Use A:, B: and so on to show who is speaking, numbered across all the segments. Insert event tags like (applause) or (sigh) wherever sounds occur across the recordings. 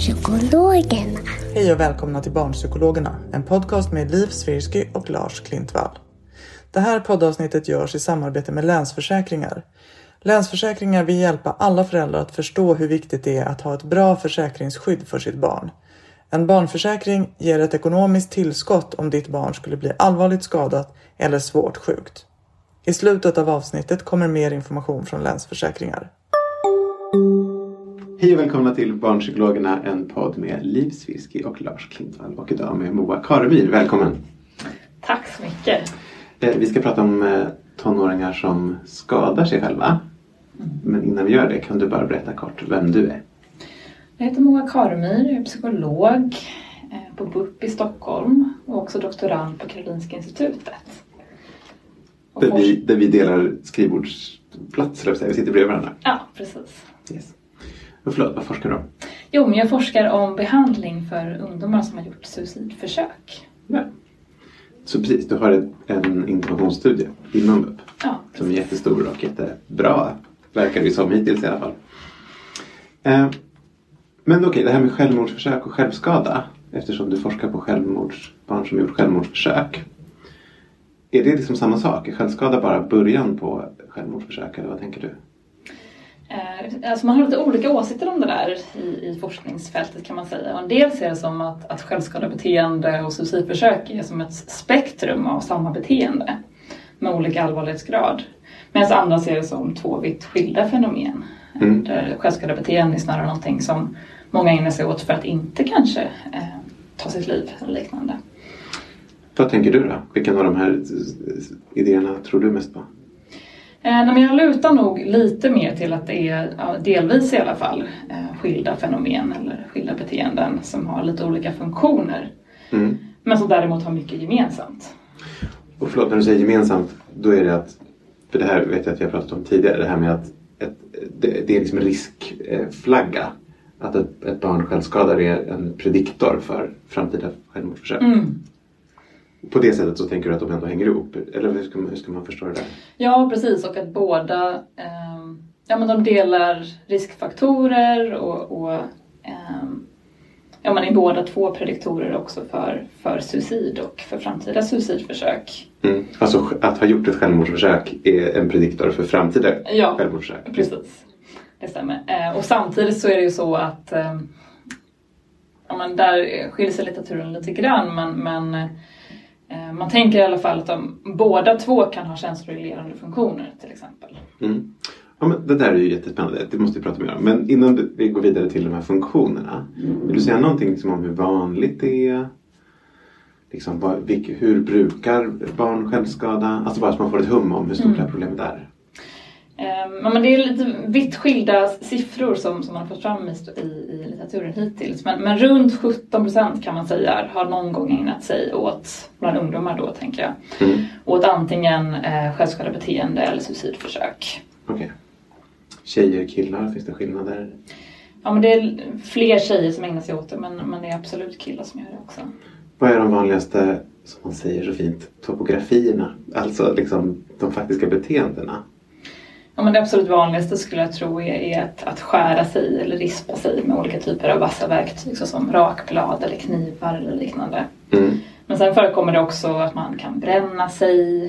A: Barnpsykologerna.
B: Hej och välkomna till Barnpsykologerna, en podcast med Liv Svirsky och Lars Klintvall. Det här poddavsnittet görs i samarbete med Länsförsäkringar. Länsförsäkringar vill hjälpa alla föräldrar att förstå hur viktigt det är att ha ett bra försäkringsskydd för sitt barn. En barnförsäkring ger ett ekonomiskt tillskott om ditt barn skulle bli allvarligt skadat eller svårt sjukt. I slutet av avsnittet kommer mer information från Länsförsäkringar.
C: Hej och välkomna till Barnpsykologerna, en podd med Liv Svirsky och Lars Klintvall och idag med Moa Karemyr. Välkommen!
D: Tack så mycket.
C: Eh, Vi ska prata om eh, tonåringar som skadar sig själva. Men innan vi gör det kan du bara berätta kort vem du är.
D: Jag heter Moa Karemyr, jag är psykolog eh, på BUP i Stockholm och också doktorand på Karolinska institutet.
C: Där vi, där vi delar skrivbordsplats, eller vad säger jag. vi sitter bredvid varandra.
D: Ja, precis.
C: Yes. Förlåt, vad forskar du om?
D: Jo, men jag forskar om behandling för ungdomar som har gjort suicidförsök.
C: Ja. Så precis, du har ett, en interventionsstudie inom BUP
D: Ja,
C: som är jättestor och jättebra. Verkar det som hittills i alla fall. Eh, men okej, det här med självmordsförsök och självskada. Eftersom du forskar på självmords, barn som gjort självmordsförsök. Är det liksom samma sak? Är självskada bara början på självmordsförsök eller vad tänker du?
D: Eh, Alltså man har lite olika åsikter om det där i, i forskningsfältet kan man säga. Och en del ser det som att, att självskadebeteende och suicidförsök är som ett spektrum av samma beteende med olika allvarlighetsgrad. Medan andra ser det som två vitt skilda fenomen.
C: Mm.
D: Där självskadebeteende är snarare någonting som många ägnar sig åt för att inte kanske eh, ta sitt liv eller liknande.
C: Vad tänker du då? Vilken av de här eh, idéerna tror du mest på?
D: Eh, men jag lutar nog lite mer till att det är, delvis i alla fall, eh, skilda fenomen eller skilda beteenden som har lite olika funktioner.
C: Mm.
D: Men som däremot har mycket gemensamt.
C: Och förlåt, när du säger gemensamt, då är det att, för det här vet jag att jag pratat om tidigare, det här med att ett, det, det är liksom en riskflagga. Att ett, ett barn självskadar är en prediktor för framtida självmordsförsök.
D: Mm.
C: På det sättet så tänker du att de ändå hänger ihop? Eller hur ska man, hur ska man förstå det där?
D: Ja, precis. Och att båda ehm, ja, men de delar riskfaktorer och, och ehm, ja, man är båda två prediktorer också för, för suicid och för framtida suicidförsök.
C: Mm. Alltså att ha gjort ett självmordsförsök är en prediktor för framtida
D: Ja,
C: självmordsförsök?
D: Precis, det stämmer. Eh, och samtidigt så är det ju så att eh, ja, men där skiljer sig litteraturen lite grann men, men eh, man tänker i alla fall att de båda två kan ha känsloreglerande funktioner till exempel.
C: Mm. Ja, men det där är ju jättespännande, det måste vi prata mer om. Men innan vi går vidare till de här funktionerna. Vill du säga någonting liksom om hur vanligt det är? Liksom, vad, vilk, hur brukar barn självskada? Alltså bara så man får ett hum om hur stort det här problemet är.
D: Eh, ja, men det är lite vitt skilda siffror som, som man har fått fram i, i, litteraturen hittills. Men, men runt 17 procent kan man säga har någon gång ägnat sig åt, bland ungdomar då tänker jag,
C: Mm.
D: åt antingen eh, självskadebeteende eller suicidförsök.
C: Okej. Tjejer, killar, finns det skillnader?
D: Ja, men det är fler tjejer som ägnar sig åt det men, men det är absolut killar som gör det också.
C: Vad är de vanligaste, som man säger så fint, topografierna? Alltså liksom de faktiska beteendena.
D: Ja, men det absolut vanligaste skulle jag tro är, är att, att skära sig eller rispa sig med olika typer av vassa verktyg såsom rakblad eller knivar eller liknande.
C: Mm.
D: Men sen förekommer det också att man kan bränna sig,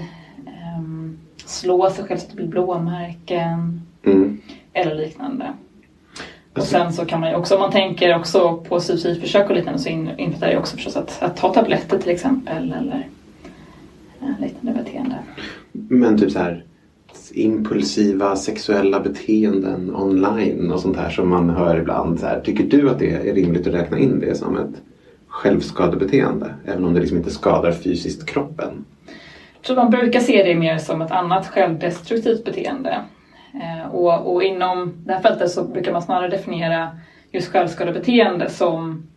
D: ehm, slå sig själv så att det blir blåmärken
C: Mm.
D: eller liknande. Och sen så kan man ju också, om man tänker också på suicidförsök och liknande så in- innefattar det också förstås att, att ta tabletter till exempel eller eh, liknande beteende.
C: Men typ så här impulsiva sexuella beteenden online och sånt här som man hör ibland. Så här, tycker du att det är rimligt att räkna in det som ett självskadebeteende? Även om det liksom inte skadar fysiskt kroppen.
D: Jag tror man brukar se det mer som ett annat självdestruktivt beteende. Eh, och, och inom det här fältet så brukar man snarare definiera just självskadebeteende som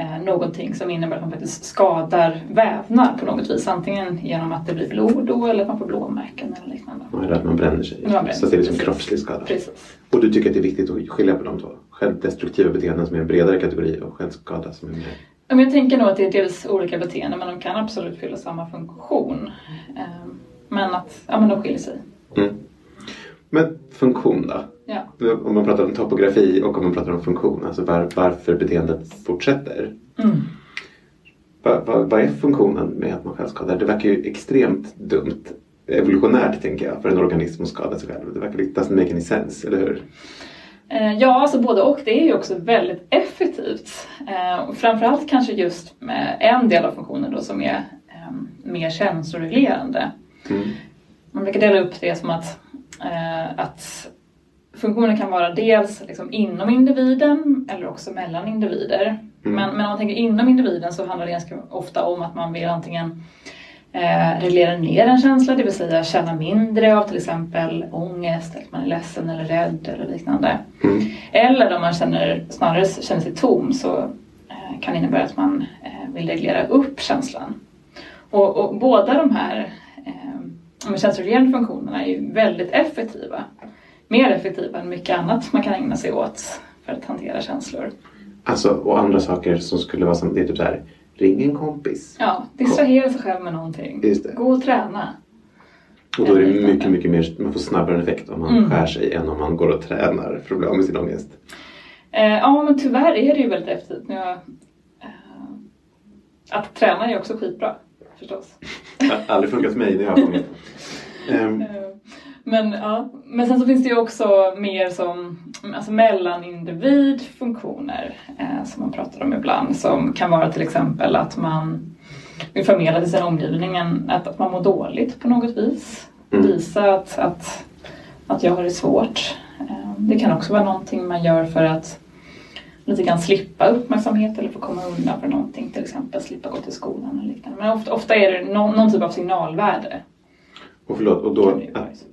D: eh, någonting som innebär att man faktiskt skadar vävnad på något vis. Antingen genom att det blir blod då eller att man får blåmärken eller liknande.
C: Eller att man bränner sig.
D: Man bränner
C: så det är liksom kroppslig skada.
D: Precis.
C: Och du tycker att det är viktigt att skilja på de två? Självdestruktiva beteenden som är en bredare kategori och självskada som är mer...
D: Jag tänker nog att det är dels olika beteenden men de kan absolut fylla samma funktion. Eh, Men att ja, men de skiljer sig.
C: Mm. Men funktion då?
D: Ja.
C: Om man pratar om topografi och om man pratar om funktion, alltså var, varför beteendet fortsätter.
D: Mm.
C: Va, va, vad är funktionen med att man självskadar? Det verkar ju extremt dumt evolutionärt tänker jag för en organism att skada sig själv. Det verkar lite doesn't make any sense, eller hur?
D: Eh, Ja, alltså både och. Det är ju också väldigt effektivt. Eh, framförallt kanske just med en del av funktionen då som är eh, mer känsloreglerande.
C: Mm.
D: Man brukar dela upp det som att, eh, att funktionen kan vara dels liksom inom individen eller också mellan individer. Men, men om man tänker inom individen så handlar det ganska ofta om att man vill antingen eh, reglera ner en känsla, det vill säga känna mindre av till exempel ångest, att man är ledsen eller rädd eller liknande.
C: Mm.
D: Eller om man känner, snarare känner sig tom så eh, kan det innebära att man eh, vill reglera upp känslan. Och, och båda de här eh, känsloreglerande funktionerna är ju väldigt effektiva. Mer effektiva än mycket annat man kan ägna sig åt för att hantera känslor.
C: Alltså, och andra saker som skulle vara som, det är typ så här, ring en kompis.
D: Ja, distrahera sig själv med någonting. Gå och träna.
C: Och då är det mycket, mycket mer, man får snabbare effekt om man
D: Mm.
C: skär sig än om man går och tränar för att bli av med sin ångest.
D: Eh, ja, men tyvärr är det ju väldigt effektivt. Nu jag, eh, att träna är också skitbra, förstås.
C: Det (laughs) har aldrig funkat för mig när jag har ångest. (laughs) Ehm,
D: Eh, Men, ja. men sen så finns det ju också mer som alltså mellan individfunktioner eh, som man pratar om ibland. Som kan vara till exempel att man vill förmedla till sin omgivning att, att man mår dåligt på något vis.
C: Mm.
D: Visa att, att, att jag har det svårt. Eh, det kan också vara någonting man gör för att lite grann slippa uppmärksamhet eller få komma undan för någonting. Till exempel slippa gå till skolan eller liknande. Men ofta, ofta är det någon, någon typ av signalvärde.
C: och förlåt, och då, att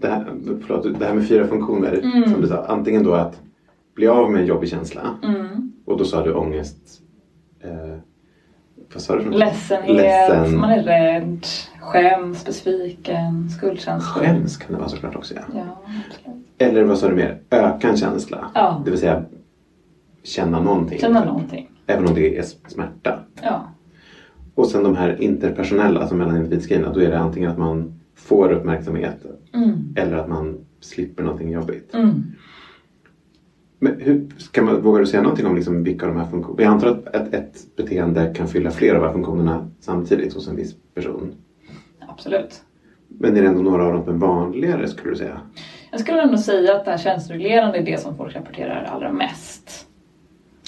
C: det, här, förlåt, det här med fyra funktioner
D: Mm.
C: som du sa. Antingen då att bli av med en jobbig känsla
D: Mm.
C: och då sa du ångest. Eh, vad sa du?
D: Ledsenhet,
C: Ledsen.
D: man är rädd, skäms, besviken, skuldkänslor.
C: Skäms kan det vara såklart också ja.
D: Ja.
C: Eller vad sa du mer? Öka en känsla.
D: Ja.
C: Det vill säga känna någonting.
D: Känna någonting.
C: Även om det är smärta.
D: Ja.
C: Och sen de här interpersonella, alltså mellan individsgrejerna. Då är det antingen att man får uppmärksamhet
D: Mm.
C: eller att man slipper någonting jobbigt.
D: Mm.
C: Men hur, ska man, vågar du säga någonting om liksom vilka av de här funktionerna? Jag antar att ett, ett beteende kan fylla flera av de här funktionerna samtidigt hos en viss person.
D: Absolut.
C: Men är det ändå några av dem som är vanligare skulle du säga?
D: Jag skulle ändå säga att det här känsloreglerande är det som folk rapporterar allra mest.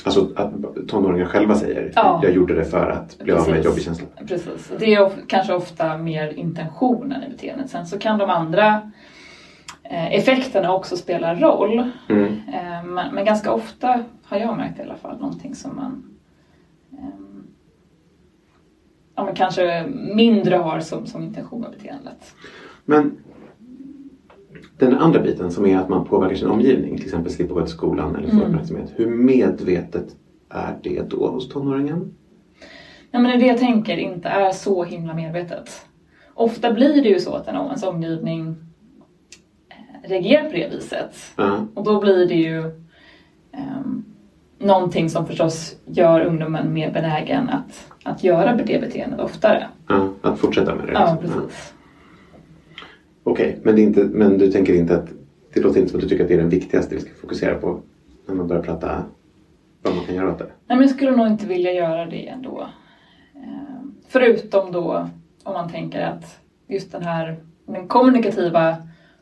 C: Alltså att tonåringar själva säger
D: Ja.
C: jag gjorde det för att bli av med en jobbig känsla.
D: Precis. Det är of- kanske ofta mer intentionen i beteendet. Sen så kan de andra eh, effekterna också spela roll.
C: Mm.
D: Eh, men, men ganska ofta har jag märkt i alla fall någonting som man ehm, ja, men kanske mindre har som, som intention med beteendet.
C: Men den andra biten som är att man påverkar sin omgivning, till exempel slippa gå till skolan eller få
D: Mm.
C: uppmärksamhet. Hur medvetet är det då hos tonåringen?
D: Nej, men det jag tänker inte är så himla medvetet. Ofta blir det ju så att en, ens omgivning eh, reagerar på det viset.
C: Ja.
D: Och då blir det ju um, någonting som förstås gör ungdomen mer benägen att, att göra det beteendet oftare.
C: Ja, att fortsätta med det.
D: Ja,
C: liksom.
D: precis.
C: Okej, men, är inte, men du tänker inte att det låter inte som att du tycker att det är den viktigaste vi ska fokusera på när man börjar prata vad man kan göra åt det.
D: Nej, men jag skulle nog inte vilja göra det ändå. Ehm, Förutom då om man tänker att just den här den kommunikativa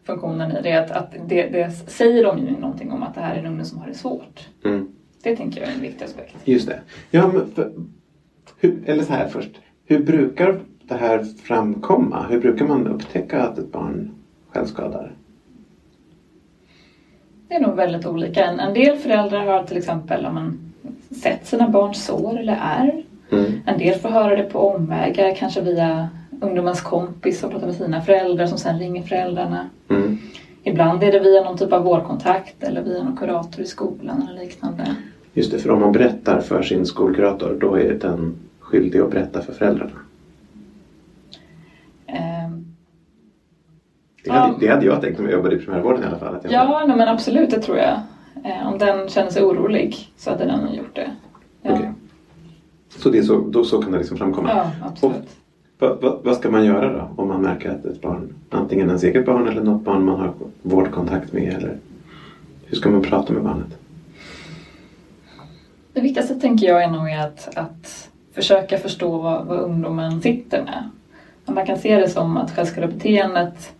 D: funktionen i det att, att det, det säger omgivningen någonting om att det här är en unge som har det svårt.
C: Mm.
D: Det tänker jag är en viktig aspekt.
C: Just det. Ja, men för, hur, eller så här först. Hur brukar det här framkomma? Hur brukar man upptäcka att ett barn självskadar?
D: Det är nog väldigt olika. En, del föräldrar har till exempel om man, sett sina barns sår eller ärr.
C: Mm.
D: En del får höra det på omvägar, kanske via ungdomens kompis och pratar med sina föräldrar som sen ringer föräldrarna.
C: Mm.
D: Ibland är det via någon typ av vårdkontakt eller via någon kurator i skolan eller liknande.
C: Just det, för om man berättar för sin skolkurator då är den skyldig att berätta för föräldrarna.
D: Ehm,
C: Det hade,
D: Ja.
C: det hade jag tänkt om jag jobbade i primärvården i alla fall.
D: Ja, nej, men absolut, det tror jag. Eh, om den känner sig orolig så hade den gjort det. Ja,
C: Okej. Så, det så, då, så kan det liksom framkomma.
D: ja absolut.
C: Vad, vad, vad ska man göra då om man märker att ett barn, antingen ens eget barn eller något barn man har vårdkontakt med eller hur ska man prata med barnet?
D: Det viktigaste tänker jag är nog att, att försöka förstå vad, vad ungdomen sitter med. Man kan se det som att självskadebeteendet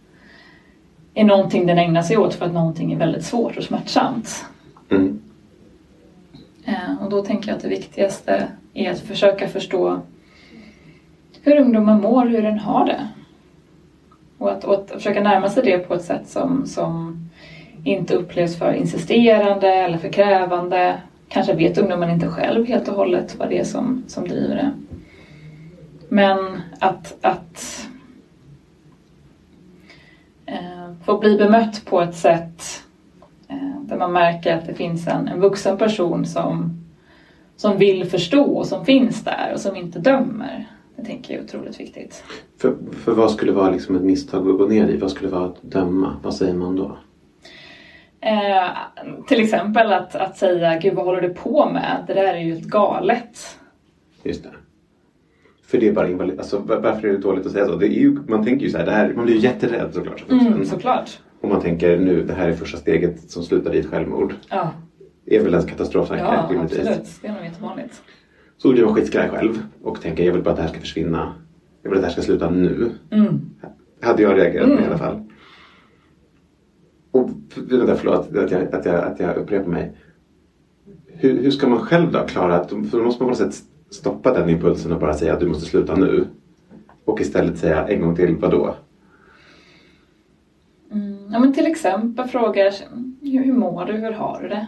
D: är någonting den ägnar sig åt för att någonting är väldigt svårt och smärtsamt.
C: Mm.
D: Eh, Och då tänker jag att det viktigaste är att försöka förstå hur ungdomen mår, hur den har det. Och att, och att försöka närma sig det på ett sätt som, som inte upplevs för insisterande eller för krävande. Kanske vet ungdomen inte själv helt och hållet vad det är som, som driver det. Men att, att eh, få bli bemött på ett sätt eh, där man märker att det finns en, en vuxen person som, som vill förstå och som finns där och som inte dömer. Det tänker jag är otroligt viktigt.
C: För, för vad skulle vara liksom ett misstag att gå ner i? Vad skulle vara att döma? Vad säger man då?
D: Eh, till exempel att, att säga Gud vad håller du på med? Det där är ju helt galet.
C: Just det. För det är bara invalid. Alltså, var- varför är det dåligt att säga så? Det är ju, man tänker ju så här, det här, man blir ju jätterädd såklart. vuxen.
D: Mm, såklart.
C: Och man tänker nu, det här är första steget som slutar i ett självmord.
D: Ja,
C: är väl en katastroftanke
D: ja
C: rimligtvis.
D: absolut. Det är nog jättevanligt.
C: Så blir man skitskraj själv och tänker jag vill bara att det här ska försvinna. Jag vill att det här ska sluta nu.
D: Mm.
C: Hade jag reagerat med
D: Mm.
C: i alla fall. Och vänta, förlåt att jag, att, jag, att jag upprepar mig. Hur, hur ska man själv då klara att, för då måste man på något sätt stoppa den impulsen och bara säga att du måste sluta nu. Och istället säga en gång till, vadå?
D: Mm. Ja, men till exempel frågar hur, hur mår du? Hur har du det?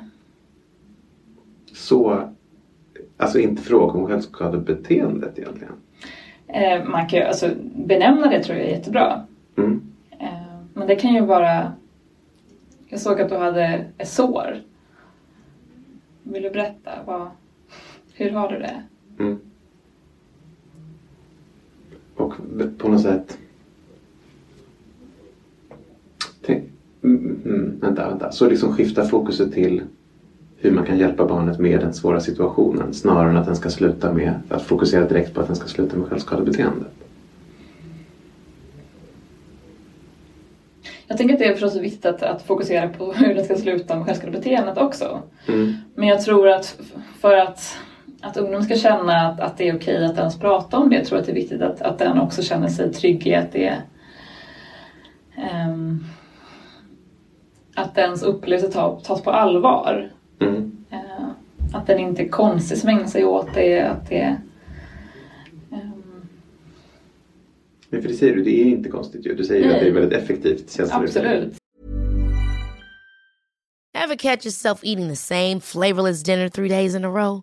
C: Så, alltså inte fråga om självskadebeteendet egentligen.
D: Eh, man kan ju, alltså, benämna det tror jag är jättebra.
C: Mm.
D: Eh, men det kan ju vara... Jag såg att du hade ett sår. Vill du berätta? Vad, hur har du det?
C: Mm. Och på något sätt... Tänk, mm, mm, vänta, vänta. Så liksom skifta fokuset till hur man kan hjälpa barnet med den svåra situationen snarare än att den ska sluta med att fokusera direkt på att den ska sluta med självskadebeteende.
D: Jag tänker att det är förstås viktigt att, att fokusera på hur det ska sluta med självskadebeteendet också.
C: Mm.
D: Men jag tror att för att, att ungdom ska känna att, att det är okej att ens prata om det, jag tror att det är viktigt att, att den också känner sig trygg i att det ehm, att dens upplevelse ta, tas på allvar.
C: Mm.
D: Eh, att den inte är konstig som ägnar sig åt det. Att det ehm,
C: Men för det säger du, det är inte konstigt ju. Du säger ju att det är väldigt effektivt. känsloutveckling.
D: absolut.
E: Ever catch yourself eating the same flavorless dinner three days in a row?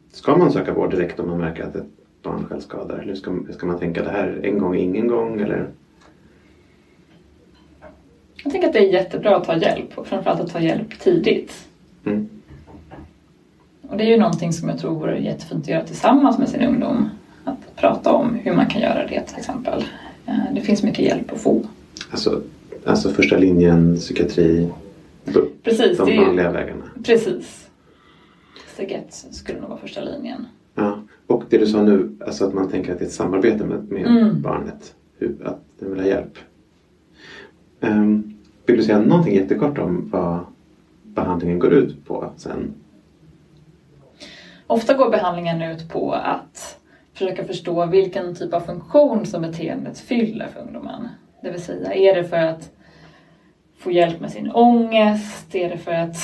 C: ska man söka vård direkt om man märker att ett barn självskadar? Eller ska, ska man tänka det här en gång, ingen gång? Eller?
D: Jag tänker att det är jättebra att ta hjälp och framförallt att ta hjälp tidigt.
C: Mm.
D: Och det är ju någonting som jag tror vore jättefint att göra tillsammans med sin ungdom. Att prata om hur man kan göra det till exempel. Eh, Det finns mycket hjälp att få.
C: Alltså, alltså första linjen, psykiatri,
D: Precis,
C: de vanliga vägarna.
D: Precis. Ett skulle nog vara första linjen.
C: Ja. Och det du sa nu, alltså att man tänker att det är ett samarbete med, med
D: Mm.
C: barnet. Hur, att den vill ha hjälp. Um, vill du säga någonting jättekort om vad behandlingen går ut på sen?
D: Ofta går behandlingen ut på att försöka förstå vilken typ av funktion som beteendet fyller för ungdomen. Det vill säga, är det för att få hjälp med sin ångest? Är det för att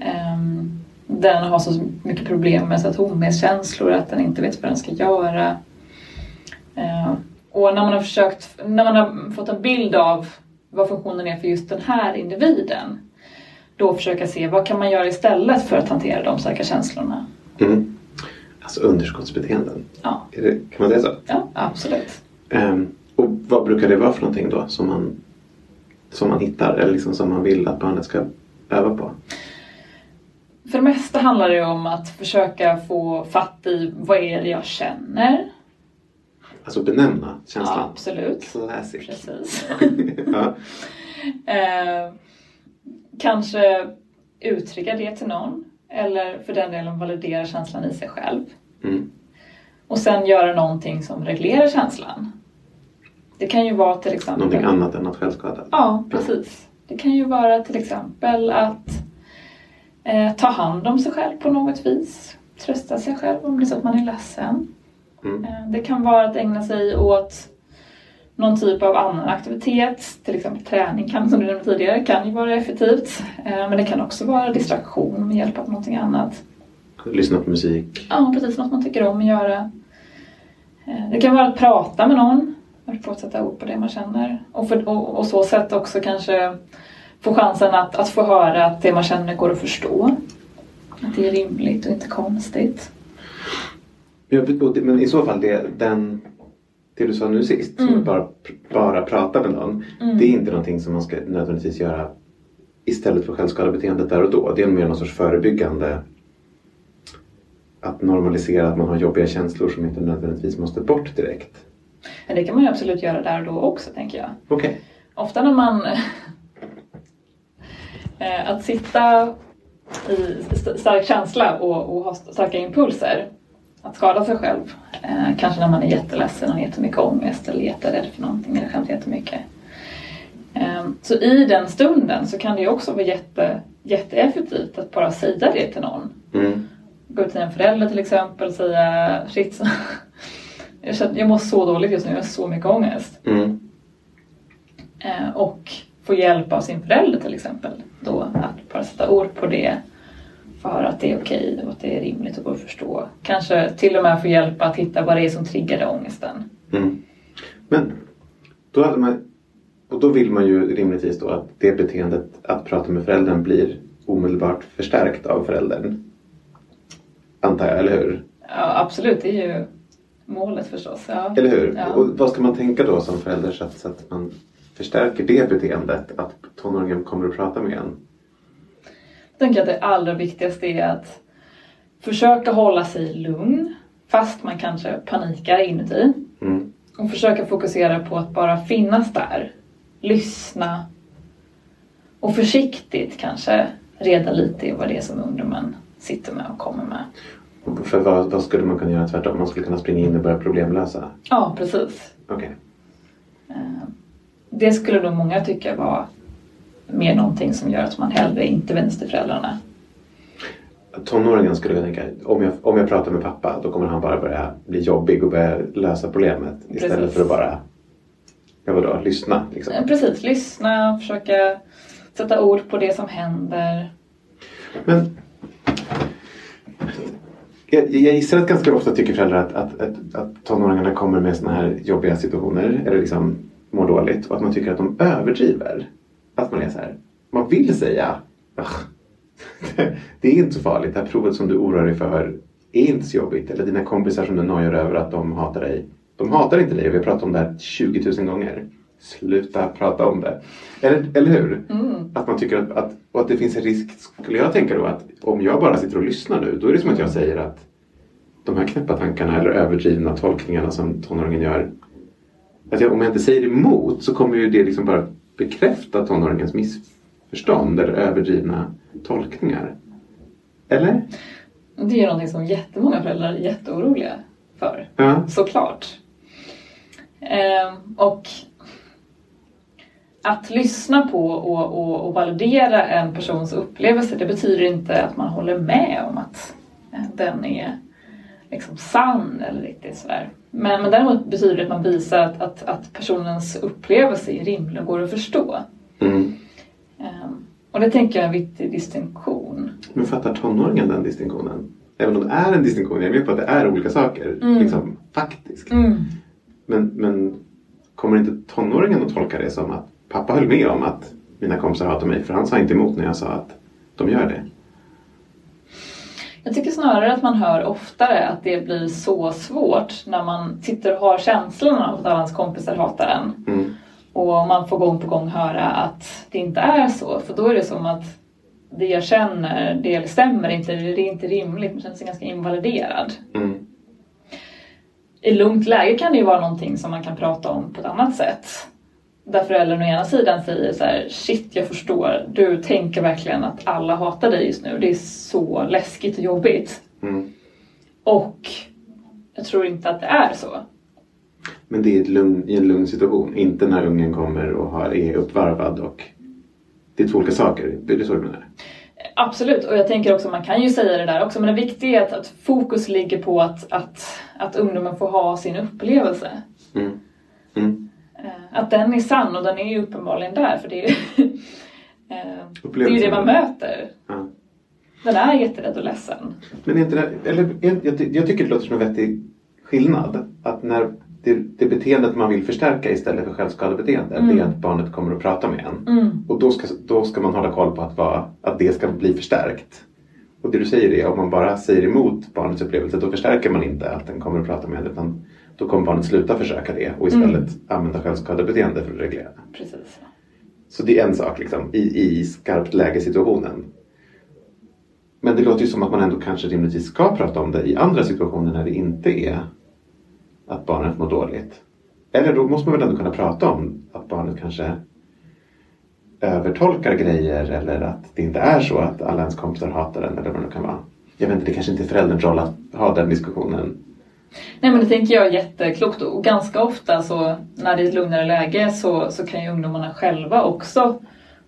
D: ehm, den har så mycket problem med så att den inte vet vad den ska göra? Eh, och när man har försökt, när man har fått en bild av vad funktionen är för just den här individen då försöka se vad kan man göra istället för att hantera de starka känslorna.
C: Mm. Alltså underskottsbeteenden.
D: Ja,
C: det, kan man säga så?
D: ja absolut.
C: Ehm, och vad brukar det vara för någonting då som man, som man hittar eller liksom som man vill att barnet ska öva på?
D: För det mesta handlar det om att försöka få fatt i vad är det jag känner.
C: Alltså benämna
D: Ja,
C: känslan.
D: absolut.
C: Classic.
D: Precis. (laughs)
C: ja.
D: Eh, kanske uttrycka det till någon. Eller för den delen validera känslan i sig själv.
C: Mm.
D: Och sen göra någonting som reglerar känslan. Det kan ju vara till exempel...
C: Någonting annat än att självskada.
D: Ja, precis. Det kan ju vara till exempel att eh, ta hand om sig själv på något vis. Trösta sig själv om det är så att man är ledsen.
C: Mm.
D: Eh, det kan vara att ägna sig åt någon typ av annan aktivitet. Till exempel träning kan, som du nämnde tidigare, kan ju vara effektivt. Eh, men det kan också vara distraktion med hjälp av någonting annat.
C: Lyssna på musik.
D: Ja, precis. Något man tycker om att göra. Eh, Det kan vara att prata med någon. Att få sätta ord på det man känner. Och, för, och, och så sätt också kanske få chansen att, att få höra att det man känner går att förstå. Att det är rimligt och inte konstigt.
C: Men i så fall, det, den, det du sa nu sist,
D: Mm.
C: som bara, bara prata med någon. Det är inte någonting som man ska nödvändigtvis göra istället för självskadebeteendet där och då. Det är mer någon sorts förebyggande. Att normalisera att man har jobbiga känslor som inte nödvändigtvis måste bort direkt.
D: Men det kan man ju absolut göra där och då också, tänker jag.
C: Okej.
D: Ofta när man... eh, att sitta i st- stark känsla och, och ha st- starka impulser. Att skada sig själv. Eh, kanske när man är jätteledsen och har jättemycket ångest eller jätterädd för någonting eller skäms jättemycket. Eh, så i den stunden så kan det ju också vara jätte, jätteeffektivt att bara säga det till någon.
C: Mm.
D: Gå ut till en förälder till exempel och säga shit, (laughs) jag, känner, jag mår så dåligt just nu, jag har så mycket ångest.
C: Mm.
D: Eh, och få hjälp av sin förälder till exempel. Då att bara sätta ord på det. För att det är okej och att det är rimligt och går att förstå. Kanske till och med få hjälp att hitta vad det är som triggade ångesten.
C: Mm. Men då hade man, och då vill man ju rimligtvis då att det beteendet att prata med föräldern blir omedelbart förstärkt av föräldern. Antar jag, eller hur?
D: Ja, absolut, det är ju målet förstås. Ja.
C: Eller hur?
D: Ja.
C: Och vad ska man tänka då som förälder så att, så att man förstärker det beteendet? Att tonåringen kommer att prata med en.
D: Jag tänker att det allra viktigaste är att försöka hålla sig lugn. Fast man kanske panikar inuti.
C: Mm.
D: Och försöka fokusera på att bara finnas där. Lyssna och försiktigt kanske reda lite i vad det är som ungdomen sitter med och kommer med.
C: För vad, vad skulle man kunna göra tvärtom? Man skulle kunna springa in och börja problemlösa?
D: Ja, precis.
C: Okej.
D: Eh, Det skulle nog många tycka var mer någonting som gör att man hellre inte vänder sig till föräldrarna.
C: Tonåringen skulle jag tänka, om jag, om jag pratar med pappa då kommer han bara börja bli jobbig och börja lösa problemet istället
D: Precis.
C: för att bara, ja vadå, lyssna liksom.
D: Precis, lyssna, försöka sätta ord på det som händer.
C: Men jag, jag gissar att ganska ofta tycker föräldrar att, att, att, att tonåringarna kommer med såna här jobbiga situationer eller liksom mår dåligt och att man tycker att de överdriver. Att man är så här, man vill säga "Ugh, (laughs) det är inte så farligt, det här provet som du oroar dig för är inte så jobbigt. Eller dina kompisar som du nojar över att de hatar dig. De hatar inte dig och vi har pratat om det här 20 000 gånger. Sluta prata om det. Eller, eller hur? Att man tycker att, att, och att det finns en risk, skulle jag tänka då, att om jag bara sitter och lyssnar nu, då är det som att jag säger att de här knäppa tankarna eller överdrivna tolkningarna som tonåringen gör. Att jag, om jag inte säger emot så kommer ju det liksom bara bekräfta tonåringens missförstånd eller överdrivna tolkningar. Eller?
D: Det är någonting som jättemånga föräldrar är jätteoroliga för.
C: Ja.
D: Såklart. Ehm, och att lyssna på och, och, och validera en persons upplevelse det betyder inte att man håller med om att den är liksom sann eller riktigt sådär. Men, men däremot betyder det att man visar att, att, att personens upplevelse är rimlig och går att förstå.
C: Mm.
D: Ehm, och det tänker jag är en viktig distinktion.
C: Men fattar tonåringen den distinktionen? Även om det är en distinktion, jag med på att det är olika saker. Liksom, faktiskt. Men, men kommer inte tonåringen att tolka det som att pappa höll med om att mina kompisar hatar mig för han sa inte emot när jag sa att de gör det.
D: Jag tycker snarare att man hör oftare att det blir så svårt när man sitter och har känslan av att alla ens kompisar hatar en.
C: Mm.
D: Och man får gång på gång höra att det inte är så. För då är det som att det jag känner, det stämmer inte, det är inte rimligt, man känner sig ganska invaliderad.
C: Mm.
D: I lugnt läge kan det ju vara någonting som man kan prata om på ett annat sätt. Där föräldern å ena sidan säger så här, shit jag förstår, du tänker verkligen att alla hatar dig just nu, det är så läskigt och jobbigt.
C: Mm.
D: Och jag tror inte att det är så.
C: Men det är lugn, i en lugn situation. Inte när ungen kommer och har, är uppvarvad och det är två olika saker. Det är det så du menar?
D: Absolut, och jag tänker också man kan ju säga det där också, men det viktiga är att, att fokus ligger på att, att, att ungdomen får ha sin upplevelse.
C: Mm. Mm.
D: Att den är sann och den är ju uppenbarligen där, för det är ju (laughs) eh, det, är ju det man möter.
C: Ja.
D: Den är jätterädd och ledsen.
C: Men inte det, eller, jag, jag tycker det låter som en vettig skillnad. Att när det, det beteendet man vill förstärka istället för självskadebeteende det är att barnet kommer att prata med en. Och då ska, då ska man hålla koll på att, vara, att det ska bli förstärkt. Och det du säger är om man bara säger emot barnets upplevelse då förstärker man inte att den kommer att prata med en utan då kommer barnet sluta försöka det och istället använda självskadebeteende för att reglera det.
D: Precis.
C: Så det är en sak liksom, i, i skarpt läge-situationen. Men det låter ju som att man ändå kanske rimligtvis ska prata om det i andra situationer när det inte är att barnet mår dåligt. Eller då måste man väl ändå kunna prata om att barnet kanske övertolkar grejer eller att det inte är så att alla ens kompisar hatar den eller vad det nu kan vara. Jag vet inte, det kanske inte är förälderns roll att ha den diskussionen.
D: Nej men det tänker jag är jätteklokt och ganska ofta så när det är ett lugnare läge så, så kan ju ungdomarna själva också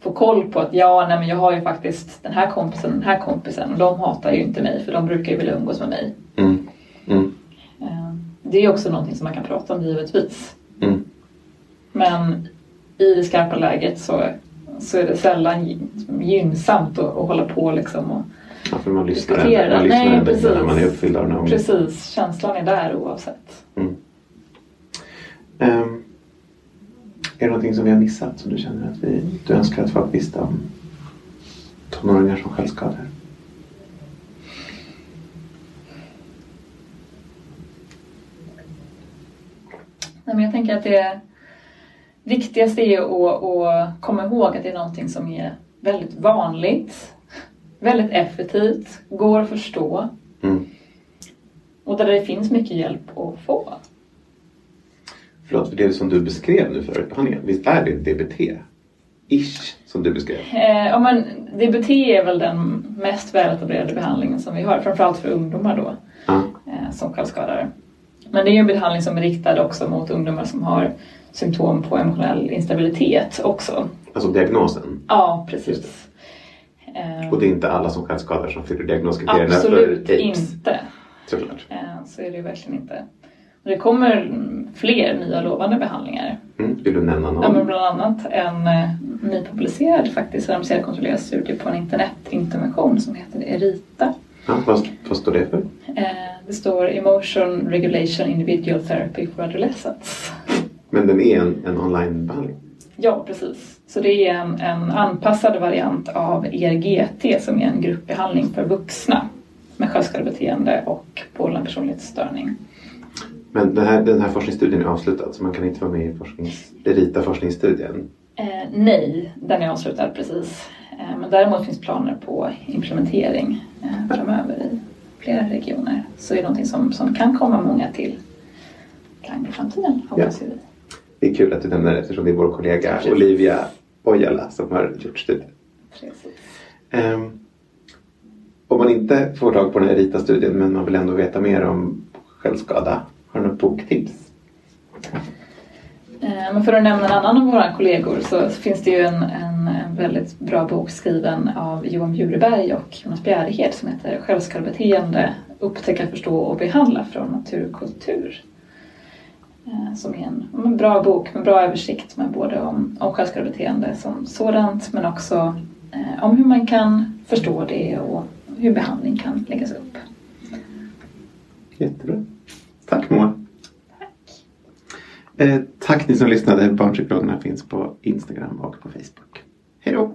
D: få koll på att ja, nej men jag har ju faktiskt den här kompisen, den här kompisen och de hatar ju inte mig för de brukar ju vilja umgås med mig.
C: Mm. Mm.
D: Eh, Det är också någonting som man kan prata om givetvis.
C: Mm.
D: Men i det skarpa läget så, så är det sällan gy- gynnsamt att, att hålla på liksom och
C: för man lyssnar ändå, man lyssnar
D: Nej,
C: ändå
D: precis.
C: när man är uppfylld av den här
D: precis, känslan är där oavsett.
C: Mm. Ehm, är det någonting som vi har missat som du känner att vi, du önskar att folk visste om tonåringar som självskadar?
D: Nej, men jag tänker att det viktigaste är att, att komma ihåg att det är någonting som är väldigt vanligt, väldigt effektivt, går att förstå
C: Mm.
D: och där det finns mycket hjälp att få.
C: Förlåt, för det som du beskrev nu förut, visst är det DBT? ish som du beskrev?
D: Eh, ja, men DBT är väl den mest väletablerade behandlingen som vi har, framförallt för ungdomar då,
C: Ja.
D: eh, som självskadar. Men det är ju en behandling som är riktad också mot ungdomar som har symptom på emotionell instabilitet också.
C: Alltså diagnosen.
D: Ja, precis.
C: Och det är inte alla som självskadar som fyller diagnoskriterierna
D: Absolut
C: för aids.
D: inte.
C: Såklart.
D: Eh, så är det verkligen inte. Det kommer mm, fler nya lovande behandlingar.
C: Mm. Vill du nämna någon?
D: Ja, men bland annat en eh, nypublicerad faktiskt randomiserad kontrollerad studie på en internetintervention som heter ERITA.
C: Ja, vad, vad står det för?
D: Eh, det står Emotion Regulation Individual Therapy for Adolescents.
C: Men den är en, en onlinebehandling?
D: Ja, precis. Så det är en, en anpassad variant av ERGT som är en gruppbehandling för vuxna med självskadebeteende och pålande personlighetsstörning.
C: Men den här, den här forskningsstudien är avslutad så man kan inte vara med i forsknings, Erita forskningsstudien.
D: Eh, nej, den är avslutad precis. Eh, men däremot finns planer på implementering eh, framöver i flera regioner. Så det är någonting som, som kan komma många till gagn i framtiden, hoppas vi.
C: Det är kul att du nämner det eftersom det är vår kollega. Olivia Ojala som har gjort studien.
D: Precis.
C: Ehm, om man inte får tag på den här Erita-studien men man vill ändå veta mer om självskada, har du något boktips?
D: Eh, Men för att nämna en annan av våra kollegor så finns det ju en, en, en väldigt bra bok skriven av Johan Bjureberg och Jonas Bjärehed som heter Självskadebeteende, upptäcka, förstå och behandla från natur och kultur. Eh, Eh, som är en, en bra bok med bra översikt med både om, om självskadebeteende som sådant men också eh, om hur man kan förstå det och hur behandling kan läggas upp.
C: Jättebra. Tack Moa. Eh, tack ni som lyssnade. Barnpsykologerna finns på Instagram och på Facebook. Hej då!